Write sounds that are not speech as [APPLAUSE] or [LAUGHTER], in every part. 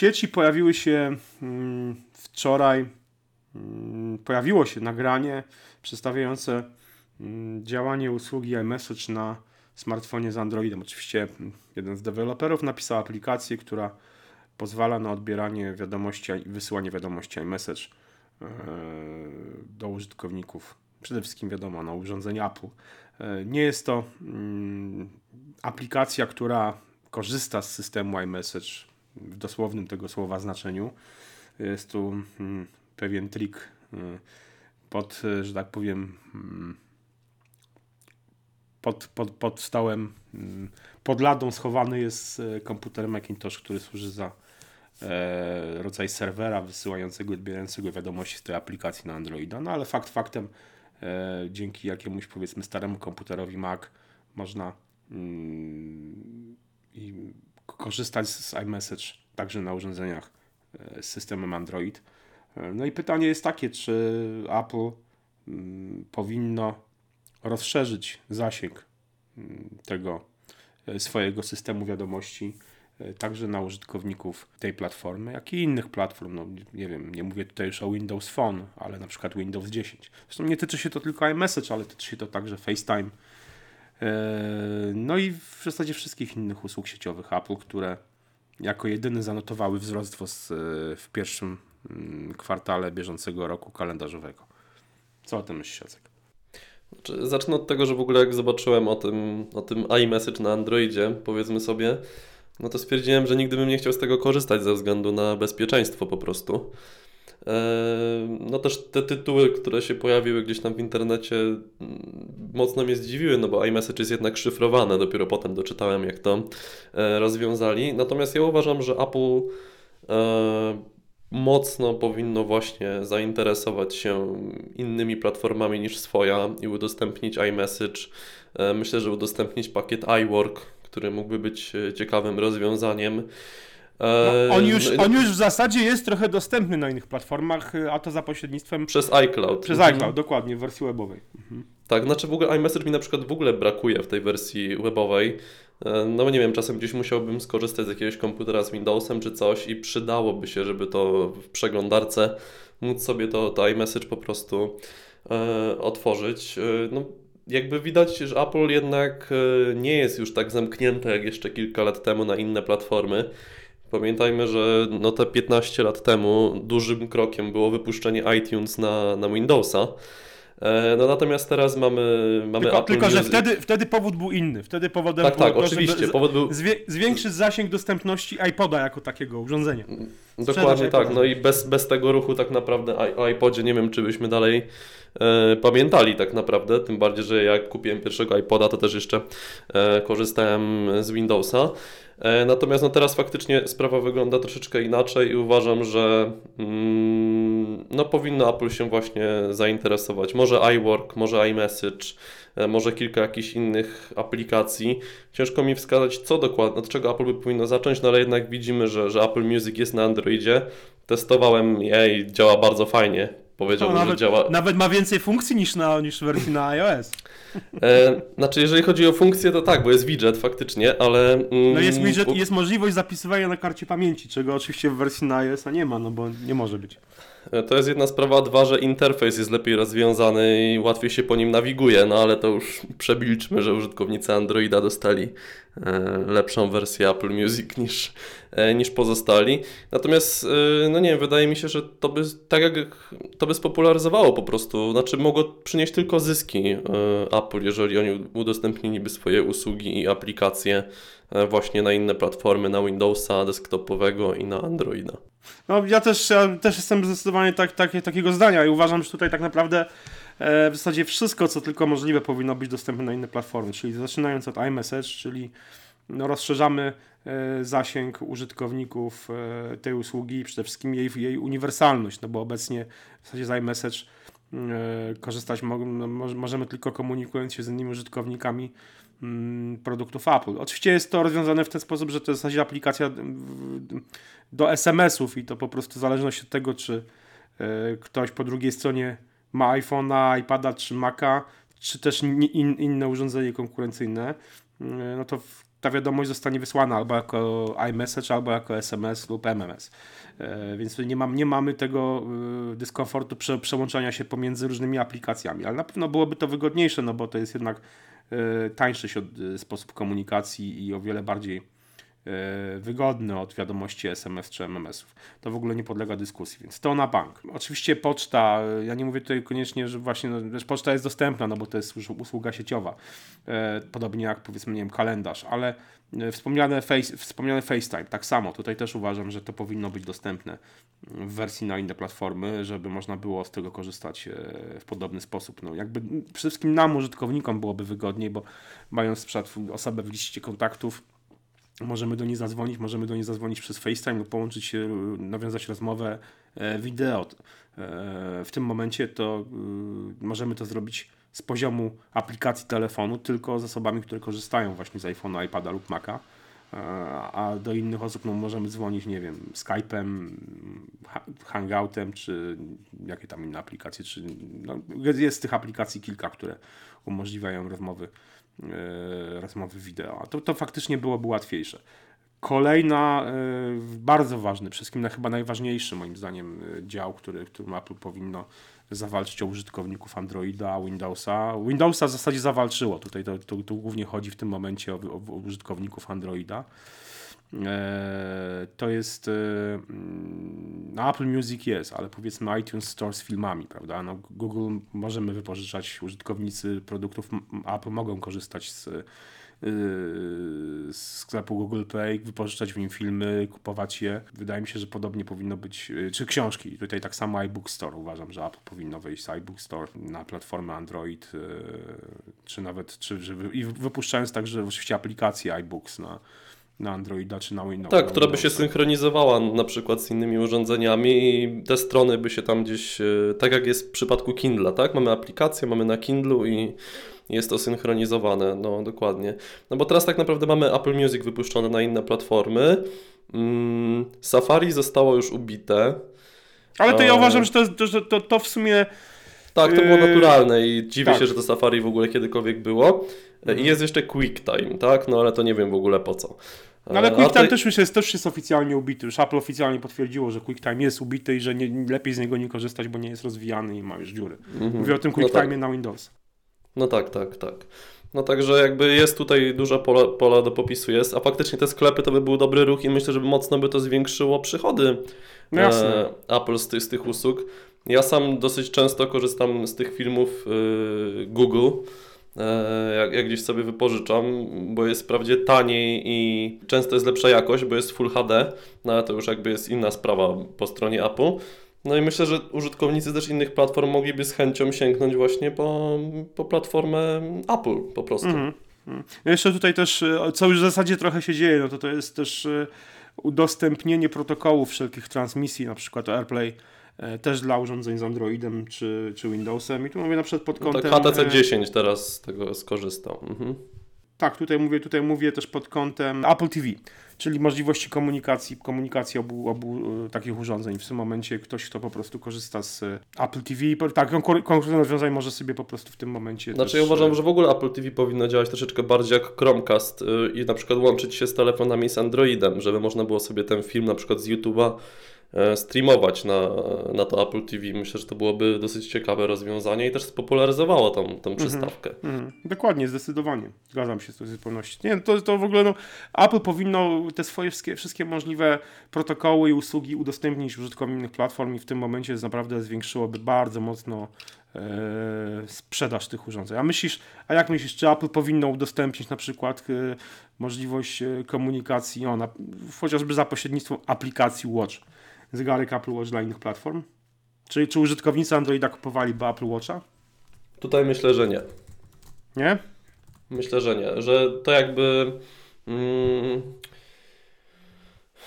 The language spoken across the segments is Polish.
sieci pojawiły się mm, wczoraj, mm, pojawiło się nagranie przedstawiające mm, działanie usługi iMessage na smartfonie z Androidem. Oczywiście jeden z deweloperów napisał aplikację, która pozwala na odbieranie wiadomości i wysyłanie wiadomości iMessage e, do użytkowników. Przede wszystkim wiadomo na urządzeń Apple. E, nie jest to aplikacja, która korzysta z systemu iMessage w dosłownym tego słowa znaczeniu. Jest tu mm, pewien trik y, pod, że tak powiem, mm, pod, pod, pod stołem, mm, pod ladą schowany jest e, komputer Macintosh, który służy za e, rodzaj serwera wysyłającego i odbierającego wiadomości z tej aplikacji na Androida. No ale fakt faktem, e, dzięki jakiemuś powiedzmy staremu komputerowi Mac można i korzystać z iMessage także na urządzeniach e, z systemem Android. E, no i pytanie jest takie, czy Apple mm, powinno rozszerzyć zasięg mm, tego e, swojego systemu wiadomości także na użytkowników tej platformy, jak i innych platform. No, nie wiem, nie mówię tutaj już o Windows Phone, ale na przykład Windows 10. Zresztą nie tyczy się to tylko iMessage, ale tyczy się to także FaceTime. No i w zasadzie wszystkich innych usług sieciowych Apple, które jako jedyny zanotowały wzrost w pierwszym mm, kwartale bieżącego roku kalendarzowego. Co o tym myślisz, Jacek? Znaczy, zacznę od tego, że w ogóle jak zobaczyłem o tym, o tym iMessage na Androidzie, powiedzmy sobie, no to stwierdziłem, że nigdy bym nie chciał z tego korzystać ze względu na bezpieczeństwo po prostu. No też te tytuły, które się pojawiły gdzieś tam w internecie mm, mocno mnie zdziwiły, no bo iMessage jest jednak szyfrowane, dopiero potem doczytałem jak to e, rozwiązali. Natomiast ja uważam, że Apple e, mocno powinno właśnie zainteresować się innymi platformami niż swoja i udostępnić iMessage. E, myślę, że udostępnić pakiet iWork, który mógłby być ciekawym rozwiązaniem. No, on, już, no, on już w zasadzie jest trochę dostępny na innych platformach, a to za pośrednictwem. Przez iCloud. Przez mhm. iCloud, dokładnie, w wersji webowej. Mhm. Tak, znaczy w ogóle iMessage mi na przykład w ogóle brakuje w tej wersji webowej. E, no nie wiem, czasem gdzieś musiałbym skorzystać z jakiegoś komputera z Windowsem czy coś i przydałoby się, żeby to w przeglądarce móc sobie to, to iMessage po prostu e, otworzyć. E, no, jakby widać, że Apple jednak e, nie jest już tak zamknięte jak jeszcze kilka lat temu na inne platformy Pamiętajmy, że no te 15 lat temu dużym krokiem było wypuszczenie iTunes na, na Windowsa. E, no natomiast teraz mamy, mamy tylko, Apple Tylko, że wtedy, wtedy powód był inny. Wtedy powodem tak, tak, oczywiście. powód był... Zwiększyć zasięg dostępności iPoda jako takiego urządzenia. Dokładnie tak. No i bez, bez tego ruchu tak naprawdę o iPodzie nie wiem, czy byśmy dalej e, pamiętali tak naprawdę. Tym bardziej, że jak kupiłem pierwszego iPoda, to też jeszcze e, korzystałem z Windowsa. E, natomiast no teraz faktycznie sprawa wygląda troszeczkę inaczej i uważam, że mm, no powinno Apple się właśnie zainteresować. Może iWork, może iMessage, e, może kilka jakichś innych aplikacji. Ciężko mi wskazać, co dokładnie, od czego Apple by powinno zacząć, no ale jednak widzimy, że, że Apple Music jest na Androidzie. Testowałem je i działa bardzo fajnie. Powiedziałbym, no, nawet, że działa. Nawet ma więcej funkcji niż, na, niż w wersji na iOS. E, znaczy, jeżeli chodzi o funkcję, to tak, bo jest widget faktycznie, ale. Mm, no jest widget i jest możliwość zapisywania na karcie pamięci, czego oczywiście w wersji na iOS nie ma, no bo nie może być. E, to jest jedna sprawa, dwa, że interfejs jest lepiej rozwiązany i łatwiej się po nim nawiguje, no ale to już przebilczmy, że użytkownicy Androida dostali e, lepszą wersję Apple Music niż, e, niż pozostali. Natomiast, no nie wiem, wydaje mi się, że to by, tak jak to by spopularyzowało po prostu, znaczy mogło przynieść tylko zyski Apple, jeżeli oni udostępniliby swoje usługi i aplikacje właśnie na inne platformy, na Windowsa desktopowego i na Androida. No ja też, ja też jestem zdecydowanie tak, tak, takiego zdania i uważam, że tutaj tak naprawdę e, w zasadzie wszystko, co tylko możliwe powinno być dostępne na inne platformy, czyli zaczynając od iMessage, czyli no, rozszerzamy e, zasięg użytkowników e, tej usługi, przede wszystkim jej, jej uniwersalność, no bo obecnie w zasadzie z iMessage korzystać mo no, możemy tylko komunikując się z innymi użytkownikami Mm, produktów Apple. Oczywiście jest to rozwiązane w ten sposób, że to jest zasadzie aplikacja do SMS-ów i to po prostu w zależności od tego, czy e, ktoś po drugiej stronie ma iPhone'a, iPada czy Maca, czy też in, inne urządzenie konkurencyjne, e, no to ta wiadomość zostanie wysłana albo jako iMessage, albo jako SMS lub MMS. E, więc nie, mam, nie mamy tego e, dyskomfortu prze, przełączania się pomiędzy różnymi aplikacjami, ale na pewno byłoby to wygodniejsze, no bo to jest jednak e, tańszy sposób komunikacji i o wiele bardziej wygodny od wiadomości SMS czy MMS-ów. To w ogóle nie podlega dyskusji, więc to na bank. Oczywiście poczta, ja nie mówię tutaj koniecznie, że właśnie, no, poczta jest dostępna, no bo to jest usługa sieciowa, podobnie jak powiedzmy, nie wiem, kalendarz, ale E, wspomniane, face, wspomniane FaceTime, tak samo. Tutaj też uważam, że to powinno być dostępne w wersji na inne platformy, żeby można było z tego korzystać e, w podobny sposób. No, jakby przede wszystkim nam, użytkownikom, byłoby wygodniej, bo mając osobę w liście kontaktów, możemy do niej zadzwonić, możemy do niej zadzwonić przez FaceTime lub połączyć się, nawiązać rozmowę e, wideo. W tym momencie to możemy to zrobić z poziomu aplikacji telefonu tylko z osobami, które korzystają właśnie z iPhone'a, iPada lub Maca. E, a do innych osób no, możemy dzwonić, nie wiem, Skype'em, Hangoutem, czy jakie tam inne aplikacje. Czy, no, jest tych aplikacji kilka, które umożliwiają rozmowy, e, rozmowy wideo. To, to faktycznie byłoby łatwiejsze. Kolejna, e, bardzo ważny, wszystkim chyba najważniejszy moim zdaniem dział, który, którym Apple powinno zawalczyć o użytkowników Androida, Windowsa. Windowsa w zasadzie zawalczyło. Tutaj to, to, to głównie chodzi w tym momencie o, o użytkowników Androida. E, to jest e, no Apple Music jest, ale powiedzmy iTunes Store z filmami, prawda? No, Google możemy wypożyczać, użytkownicy produktów Apple mogą korzystać z z sklepu Google Play, wypożyczać w nim filmy, kupować je. Wydaje mi się, że podobnie powinno być, czy książki. Tutaj tak samo iBook Store. Uważam, że Apple powinno wejść z iBook Store na platformę Android, czy nawet, czy, i wypuszczając także oczywiście aplikację iBooks na, na Androida czy na Windows. Tak, która by się synchronizowała na przykład z innymi urządzeniami i te strony by się tam gdzieś, y, tak jak jest w przypadku Kindle, tak? Mamy aplikację, mamy na Kindlu i jest to synchronizowane, no dokładnie. No bo teraz tak naprawdę mamy Apple Music wypuszczone na inne platformy. Mm, Safari zostało już ubite. Ale to ja uważam, że to, że to, to w sumie. Tak, to było yy, naturalne i dziwię tak. się, że to Safari w ogóle kiedykolwiek było. I jest jeszcze QuickTime, tak? No ale to nie wiem w ogóle po co. No, ale QuickTime też, już jest, też jest oficjalnie ubity. Już Apple oficjalnie potwierdziło, że QuickTime jest ubity i że nie, lepiej z niego nie korzystać, bo nie jest rozwijany i ma już dziury. Mhm. Mówię o tym QuickTime no tak. na Windows. No tak, tak, tak. No także jakby jest tutaj duża pola, pola do popisu jest, a faktycznie te sklepy to by był dobry ruch i myślę, że mocno by to zwiększyło przychody no e, Apple z, ty, z tych usług. Ja sam dosyć często korzystam z tych filmów e, Google, e, jak, jak gdzieś sobie wypożyczam, bo jest wprawdzie taniej i często jest lepsza jakość, bo jest Full HD, no ale to już jakby jest inna sprawa po stronie Apple. No i myślę, że użytkownicy też innych platform mogliby z chęcią sięgnąć właśnie po, po platformę Apple po prostu. Mm -hmm. Jeszcze tutaj też, e, co już w zasadzie trochę się dzieje, no to to jest też e, udostępnienie protokołów wszelkich transmisji, na przykład AirPlay e, też dla urządzeń z Androidem czy, czy Windowsem. I tu mówię na przykład pod kątem... No tak HTC 10 teraz z tego skorzystał. Mhm. Tak, tutaj mówię, tutaj mówię też pod kątem Apple TV, czyli możliwości komunikacji, komunikacji obu, obu e, takich urządzeń. W tym momencie ktoś, kto po prostu korzysta z e, Apple TV, tak, konkretne rozwiązanie może sobie po prostu w tym momencie Znaczy też... ja uważam, e, że w ogóle Apple TV powinno działać troszeczkę bardziej jak Chromecast i na przykład łączyć się z telefonami z Androidem, żeby można było sobie ten film na przykład z YouTube'a E, streamować na, na to Apple TV. Myślę, że to byłoby dosyć ciekawe rozwiązanie i też spopularyzowało tą, tą mhm, przystawkę. Mm, mm, dokładnie, zdecydowanie. Zgadzam się z tą zupełności. Nie, to, to w ogóle no, Apple powinno te swoje wszystkie, wszystkie możliwe protokoły i usługi udostępnić użytkownikom innych platform i w tym momencie naprawdę zwiększyłoby bardzo mocno e, sprzedaż tych urządzeń. A myślisz, a jak myślisz, czy Apple powinno udostępnić na przykład e, możliwość e, komunikacji, ona, chociażby za pośrednictwem aplikacji Watch? Zegarek Apple Watch dla innych platform? Czyli czy użytkownicy Androida kupowaliby Apple Watcha? Tutaj myślę, że nie. Nie? Myślę, że nie. Że to jakby. Mm,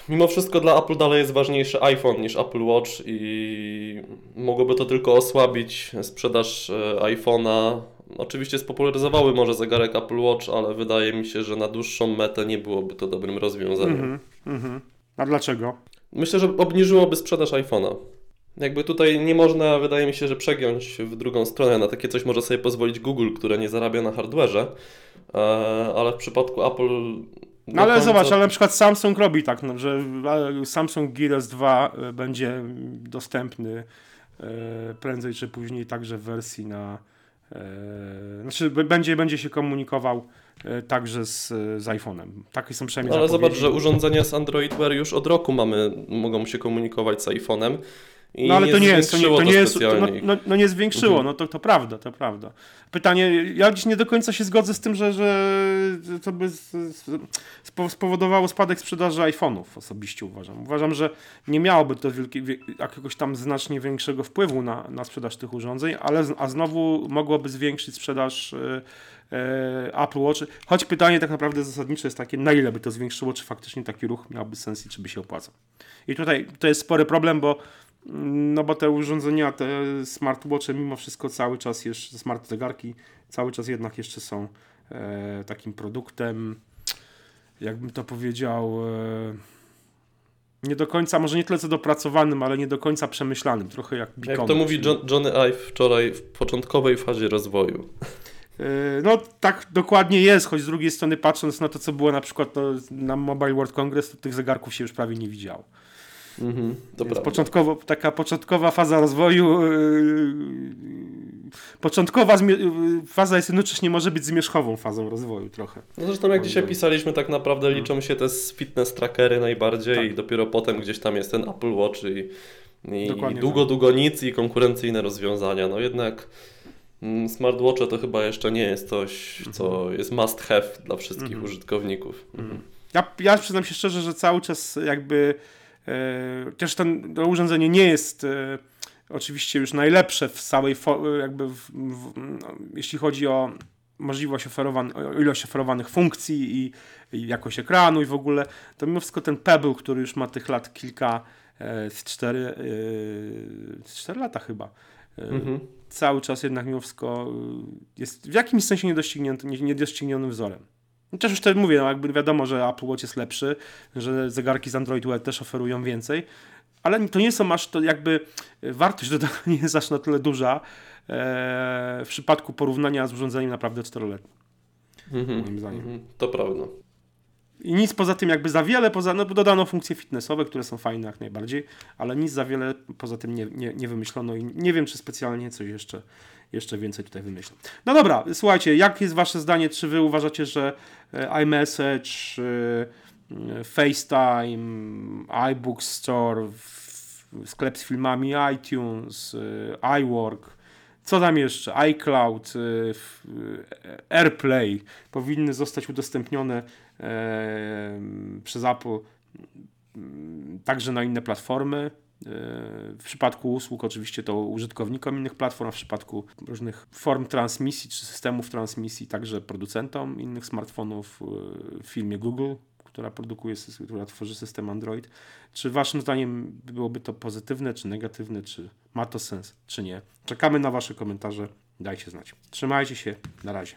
mimo wszystko dla Apple dalej jest ważniejszy iPhone niż Apple Watch i mogłoby to tylko osłabić sprzedaż e, iPhone'a. Oczywiście spopularyzowały może zegarek Apple Watch, ale wydaje mi się, że na dłuższą metę nie byłoby to dobrym rozwiązaniem. Mm -hmm, mm -hmm. A dlaczego? Myślę, że obniżyłoby sprzedaż iPhone'a. Jakby tutaj nie można, wydaje mi się, że przegiąć w drugą stronę. Na takie coś może sobie pozwolić Google, które nie zarabia na hardwareze, e, ale w przypadku Apple. No ale końca- zobacz, ale na przykład Samsung robi tak, no, że e, Samsung Gear S2 e, będzie dostępny prędzej czy później także w wersji na. E, znaczy będzie, będzie się komunikował e, także z, z iPhone'em. Takie są przynajmniej Ale zapowiedzi. zobacz, że urządzenia z Android Wear już od roku mamy, mogą się komunikować z iPhone'em. I No ale to nie jest, to nie, to nie jest, to, no, no, no nie zwiększyło, Mhm. no to, to prawda, to prawda. Pytanie, ja dziś nie do końca się zgodzę z tym, że, że to by spowodowało spadek sprzedaży iPhone'ów, osobiście uważam. Uważam, że nie miałoby to wielkie, wie- jakiegoś tam znacznie większego wpływu na, na sprzedaż tych urządzeń, ale a znowu mogłoby zwiększyć sprzedaż e, e, Apple Watch. Choć pytanie tak naprawdę zasadnicze jest takie, na ile by to zwiększyło, czy faktycznie taki ruch miałby sens i czy by się opłacał. I tutaj to jest spory problem, bo no bo te urządzenia, te smartwatche mimo wszystko cały czas jeszcze, smart zegarki cały czas jednak jeszcze są e, takim produktem, jakbym to powiedział, e, nie do końca, może nie tyle co dopracowanym, ale nie do końca przemyślanym, trochę jak Jak beacony, to mówi John, Johnny Ive wczoraj w początkowej fazie rozwoju. E, No tak dokładnie jest, choć z drugiej strony patrząc na to, co było na przykład no, na Mobile World Congress, to tych zegarków się już prawie nie widziało. Mhm, to Więc początkowo, taka początkowa faza rozwoju, yy, początkowa yy, faza jest jednocześnie może być zmierzchową fazą rozwoju trochę. No zresztą jak dzisiaj oj. pisaliśmy, tak naprawdę liczą się te fitness trackery najbardziej Tak. i dopiero potem gdzieś tam jest ten Apple Watch i, i Dokładnie długo, tak. długo nic i konkurencyjne rozwiązania. No jednak mm, smartwatche to chyba jeszcze nie jest coś, co jest must have dla wszystkich Mhm. użytkowników. Mhm. Ja, ja przyznam się szczerze, że cały czas jakby też ten, to urządzenie nie jest e, oczywiście już najlepsze w całej fo- jakby w, w, no, jeśli chodzi o możliwość oferowanych, o ilość oferowanych funkcji i, i jakość ekranu i w ogóle, to mimo wszystko ten Pebble, który już ma tych lat kilka, e, z cztery, e, z cztery lata chyba, e, Mhm. cały czas jednak mimo wszystko jest w jakimś sensie niedoścignięty, nie- niedoścignionym wzorem. Chociaż już wtedy mówię, no jakby wiadomo, że Apple Watch jest lepszy, że zegarki z Android Wear też oferują więcej, ale to nie są aż to jakby y, wartość [LAUGHS] dodana nie jest aż na tyle duża e, w przypadku porównania z urządzeniem naprawdę czteroletnim. Mhm. Moim zdaniem. Mhm. To prawda. I nic poza tym jakby za wiele, poza, no dodano funkcje fitnessowe, które są fajne jak najbardziej, ale nic za wiele poza tym nie, nie, nie wymyślono i nie wiem, czy specjalnie coś jeszcze, jeszcze więcej tutaj wymyślą. No dobra, słuchajcie, jak jest wasze zdanie, czy wy uważacie, że e, iMessage, e, FaceTime, iBook Store, sklep z filmami iTunes, e, iWork, co tam jeszcze? iCloud, AirPlay powinny zostać udostępnione przez Apple mm, także na inne platformy. W przypadku usług oczywiście to użytkownikom innych platform, w przypadku różnych form transmisji czy systemów transmisji także producentom innych smartfonów e, w firmie Google, która produkuje, która tworzy system Android. Czy waszym zdaniem byłoby to pozytywne, czy negatywne, czy ma to sens, czy nie? Czekamy na wasze komentarze. Dajcie znać. Trzymajcie się. Na razie.